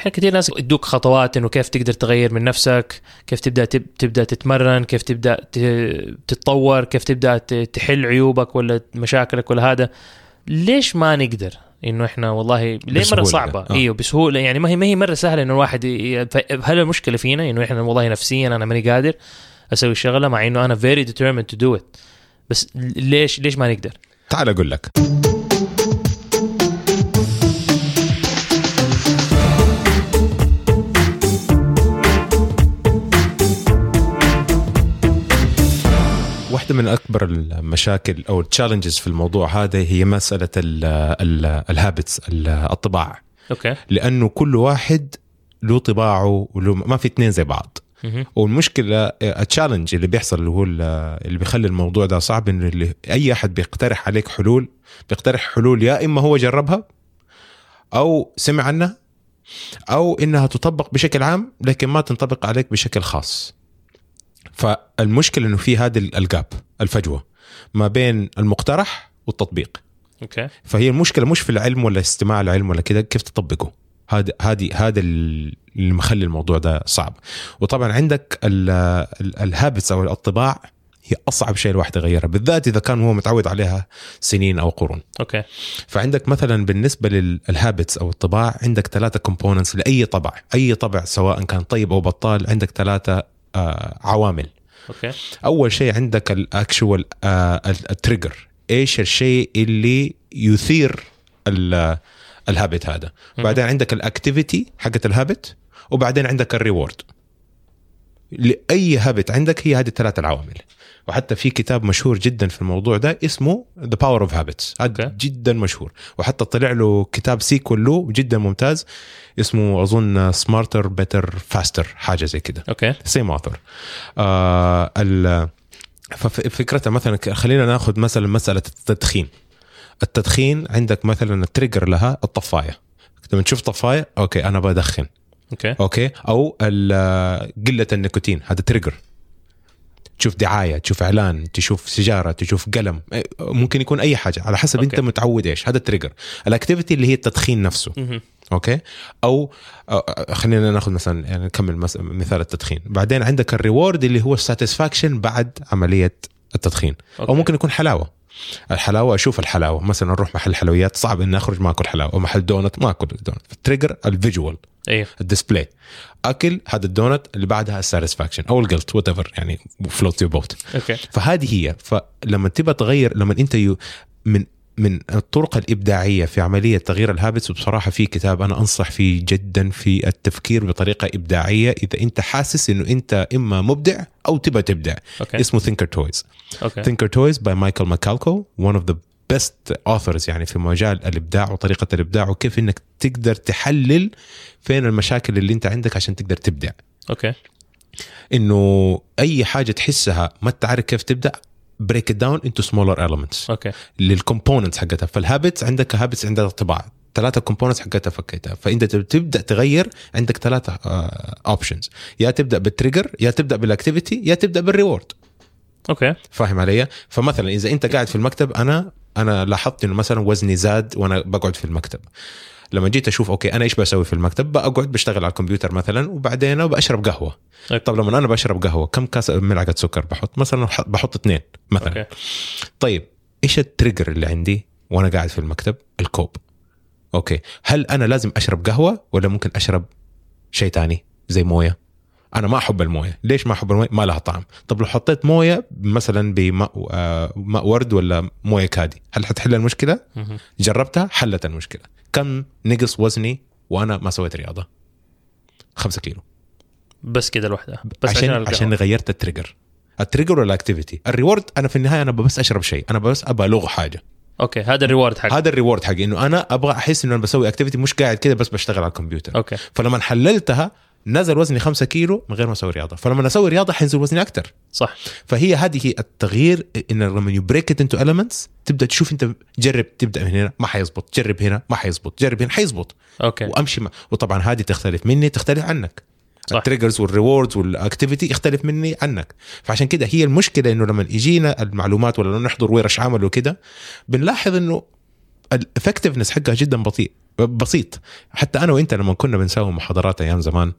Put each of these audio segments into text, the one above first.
إحنا كثير ناس يدوك خطوات إنه كيف تقدر تغير من نفسك كيف تبدأ تب... تبدأ تتمرن كيف تبدأ. تتطور كيف تبدأ. تحل عيوبك ولا مشاكلك ولا هذا ليش ما نقدر إنه إحنا والله ليه مرة. صعبة آه. إيوه بسهولة يعني ما هي ما هي مرة سهلة إنه الواحد ي... هل المشكلة فينا إنه إحنا والله نفسيا أنا ماني قادر أسوي الشغله مع إنه أنا very determined to do it بس ليش ليش ما نقدر تعال أقول لك واحدة من أكبر المشاكل أو ال challenges في الموضوع هذا هي مسألة ال habits الطباع. okay. لأنه كل واحد له طباعه وله ما في اثنين زي بعض. والمشكلة ال challenge اللي بيحصل اللي هو ال- اللي بيخلي الموضوع ده صعب إنه اللي أي أحد بيقترح عليك حلول بيقترح حلول يا إما هو جربها أو سمع عنها أو إنها تطبق بشكل عام لكن ما تنطبق عليك بشكل خاص. فالمشكلة إنه في هذا ال gap الفجوة ما بين المقترح والتطبيق. okay. فهي المشكلة مش في العلم ولا استماع العلم ولا كده كيف تطبقه؟ هذا هذه هذا اللي مخلي الموضوع ده صعب. وطبعا عندك ال habits أو الطباع هي أصعب شيء الواحد يغيرها بالذات إذا كان هو متعود عليها سنين أو قرون. okay. فعندك مثلا بالنسبة لل habits أو الطباع عندك ثلاثة components لأي طبع أي طبع سواء كان طيب أو بطال عندك ثلاثة عوامل. okay. أول شيء عندك ال actual ال trigger إيش الشيء اللي يثير ال- ال habit هذا؟ بعدين عندك ال activity حقت ال habit وبعدين عندك ال reward لأي habit عندك هي هذه الثلاث العوامل. وحتى في كتاب مشهور جدا في الموضوع ده اسمه The Power of Habits هذا. جدا مشهور. وحتى طلع له كتاب sequel له جدا ممتاز اسمه أظن Smarter Better Faster حاجة زي كده. okay. same author آه ال- فف- فكرتها مثلا خلينا ناخذ مثلا مسألة التدخين. التدخين عندك مثلا ال trigger لها الطفاية. لما تشوف طفاية okay أنا بدخن. okay. okay? أو قلة النيكوتين هذا trigger تشوف دعاية تشوف إعلان تشوف سيجارة تشوف قلم ممكن يكون أي حاجة. على حسب okay. انت متعود إيش هذا ال trigger ال activity اللي هي التدخين نفسه. okay؟ أو خلينا ناخذ مثلا يعني نكمل مثال التدخين. بعدين عندك ال reward اللي هو ال satisfaction بعد عملية التدخين. أو okay. ممكن يكون حلاوة. الحلاوة أشوف الحلاوة. مثلا أروح محل حلويات صعب إني أخرج ما أكل حلاوة. أو محل دونت ما أكل donut. ال trigger ال visual أيوه ال display. أكل هذا الدونت اللي بعدها ال satisfaction أو ال guilt whatever يعني float your boat okay. فهذه هي. فلما تبى تغير لما أنت you من من الطرق الإبداعية في عملية تغيير ال habits وبصراحة في كتاب أنا أنصح فيه جدا في التفكير بطريقة إبداعية إذا أنت حاسس إنه أنت إما مبدع أو تبى تبدع. okay. اسمه Thinkertoys Thinkertoys by Michael Michalko one of the best authors يعني في مجال الإبداع وطريقة الإبداع وكيف إنك تقدر تحلل فين المشاكل اللي أنت عندك عشان تقدر تبدع. okay. إنه أي حاجة تحسها ما تعرف كيف تبدا break down into smaller elements. okay. لل components حقتها. فال habits عندك habits عندها طباع ثلاثة components حقتها فكيتها. فإنت تب- تبدأ تغير عندك ثلاثة options يا تبدأ بال trigger يا تبدأ بال activity يا تبدأ بال reward okay. فاهم علي؟ فمثلا إذا أنت قاعد في المكتب أنا أنا لاحظت إنه مثلا وزني زاد وأنا بقعد في المكتب. لما جيت أشوف okay أنا إيش بسوي في المكتب؟ بقعد بشتغل على الكمبيوتر مثلا وبعدين بشرب قهوة. okay. طب لما أنا بشرب قهوة كم كاس ملعقة سكر بحط؟ مثلا بحط اثنين مثلا. okay. طيب إيش ال trigger اللي عندي وأنا قاعد في المكتب؟ الكوب. okay هل أنا لازم أشرب قهوة ولا ممكن أشرب شيء تاني زي موية؟ أنا ما أحب الموية. ليش ما أحب الموية؟ ما لها طعم. طب لو حطيت موية مثلا بماء آه، ماء ورد ولا موية كادي هل حتحل المشكلة. جربتها حلت المشكلة. كم نقص وزني وأنا ما سويت رياضة؟ خمسة كيلو. بس كده لوحدها. بس عشان. عشان غيرت التريجر. التريجر ولا الاكتيفيتي الريورد أنا في النهاية أنا بس أشرب شيء. أنا بس ابى الغ حاجة. okay هذا ال reward حق هذا ال reward حقي. إنه أنا أبغى أحس إنه أنا بسوي activity مش قاعد كده بس بشتغل على الكمبيوتر. okay. فلما حللتها نزل وزني 5 كيلو من غير ما أسوي رياضة. فلما أسوي رياضة حينزل وزني أكثر صح. فهي هذه التغيير إن لما you break it into elements تبدأ تشوف أنت جرب تبدأ من هنا ما حيزبط. جرب هنا ما حيزبط. جرب هنا حيزبط. okay. وأمشي ما. وطبعا هذه تختلف مني تختلف عنك. صح. ال triggers وال rewards وال activity يختلف مني عنك. فعشان كده هي المشكلة إنه لما يجينا المعلومات ولا نحضر ورش عمل وكده بنلاحظ إنه ال effectiveness حقها جدا بطيء. بسيط. حتى أنا وأنت لما كنا بنسوي محاضرات أيام زمان.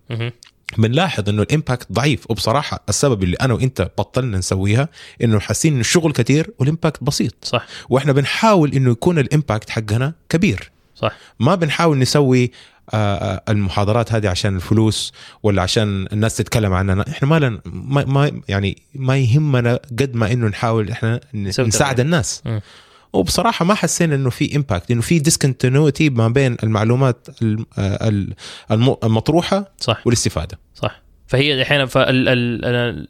بنلاحظ إنه ال impact ضعيف. وبصراحة السبب اللي أنا وأنت بطلنا نسويها إنه حاسين إنه الشغل كتير وال impact بسيط. صح. وإحنا بنحاول إنه يكون ال impact حقنا كبير. صح. ما بنحاول نسوي آه، آه، المحاضرات هذه عشان الفلوس ولا عشان الناس تتكلم عننا إحنا ما لن ما, ما يعني ما يهمنا قد ما إنه نحاول إحنا نساعد. الناس. مم. وبصراحة ما حسينا إنه في impact إنه في discontinuity ما بين المعلومات الم- آه، ال- الم- المطروحة صح. والاستفادة. صح. فهي الحين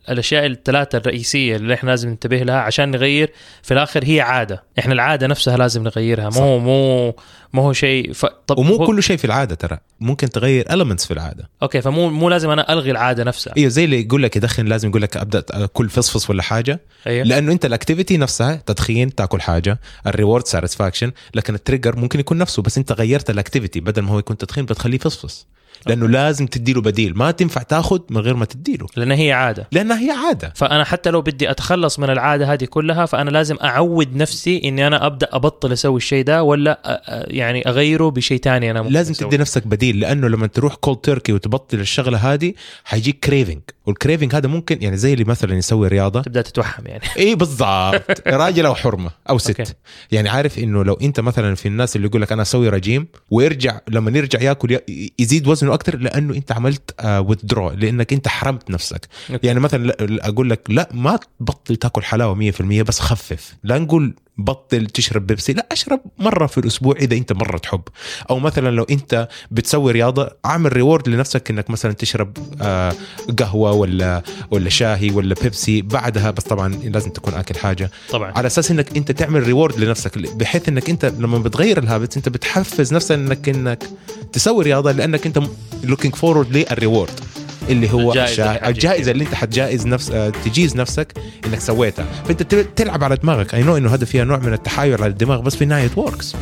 الأشياء الثلاثة الرئيسية اللي إحنا لازم ننتبه لها عشان نغير في الآخر هي عادة. إحنا العادة نفسها لازم نغيرها. صح. مو مو مو هو شيء ف... طب ومو هو... كل شيء في العادة ترى. ممكن تغير elements في العادة. okay فمو مو لازم أنا ألغي العادة نفسها. أيوه زي اللي يقول لك يدخن لازم يقول لك أبدأ كل فصفص ولا حاجة. أيوه. لأنه أنت ال activity نفسها تدخين تأكل حاجة ال reward satisfaction لكن ال trigger ممكن يكون نفسه بس أنت غيرت ال activity بدل ما هو يكون تدخين بتخليه فصفص. لأنه لازم تديله بديل. ما تنفع تاخذ من غير ما تديله. لأن هي عادة. لأنها هي عادة. فأنا حتى لو بدي أتخلص من العادة هذه كلها فأنا لازم أعود نفسي إني أنا أبدأ أبطل أسوي الشيء ده ولا يعني أغيره بشيء تاني أنا ممكن لازم أسويه. تدي نفسك بديل لأنه لما تروح cold turkey وتبطل الشغلة هذه حيجيك craving وال craving هذا ممكن يعني زي اللي مثلا يسوي رياضة. تبدأ تتوهم يعني. إي بالضبط. راجل أو حرمه أو ست. okay. يعني عارف إنه لو أنت مثلا في الناس اللي يقول لك أنا أسوي رجيم ويرجع لما يرجع ياكل ي- يزيد وزنه أكثر لأنه أنت عملت withdrawal لأنك أنت حرمت نفسك okay. يعني مثلا لا- لا- أقول لك لا ما تبطل تاكل حلاوة 100% بس خفف لا نقول بطل تشرب بيبسي. لا أشرب مرة في الأسبوع إذا أنت مرة تحب. أو مثلا لو أنت بتسوي رياضة اعمل reward لنفسك إنك مثلا تشرب آه، قهوة ولا ولا شاهي ولا بيبسي. بعدها بس طبعا لازم تكون آكل حاجة. طبعا. على أساس إنك أنت تعمل reward لنفسك بحيث إنك أنت لما بتغير ال habits أنت بتحفز نفسك إنك إنك تسوي رياضة لأنك أنت looking forward لل reward اللي هو الجائزة الجائزة, اللي انت حتجائز نفس آه، تجيز نفسك انك سويتها. فانت تل- تلعب على دماغك. I know إنه هذا فيها نوع من التحايل على الدماغ بس في النهايه works